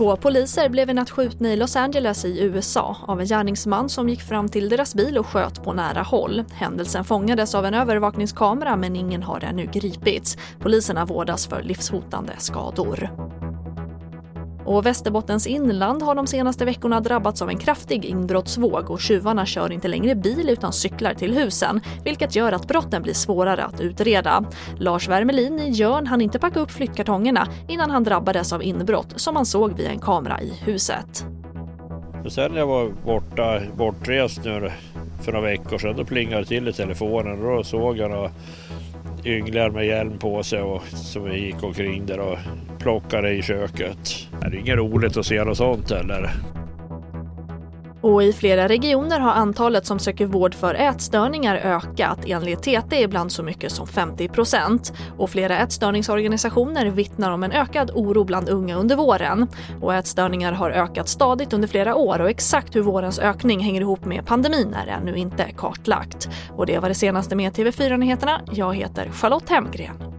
Två poliser blev i natt skjutna i Los Angeles i USA av en gärningsman som gick fram till deras bil och sköt på nära håll. Händelsen fångades av en övervakningskamera men ingen har ännu gripits. Poliserna vårdas för livshotande skador. Och Västerbottens inland har de senaste veckorna drabbats av en kraftig inbrottsvåg och tjuvarna kör inte längre bil utan cyklar till husen, vilket gör att brotten blir svårare att utreda. Lars Wermelin i Jörn hann inte packa upp flyttkartongerna innan han drabbades av inbrott som han såg via en kamera i huset. sen när jag var borta, bortrest nu för några veckor sedan, då plingade det till i telefonen och då såg jag några ynglar med hjälm på sig och som gick omkring där och plockade i köket. Det är inget roligt att se något sånt heller. Och i flera regioner har antalet som söker vård för ätstörningar ökat enligt TT ibland så mycket som 50 procent. Och flera ätstörningsorganisationer vittnar om en ökad oro bland unga under våren. Och ätstörningar har ökat stadigt under flera år och exakt hur vårens ökning hänger ihop med pandemin är ännu inte kartlagt. Och det var det senaste med TV4 Nyheterna. Jag heter Charlotte Hemgren.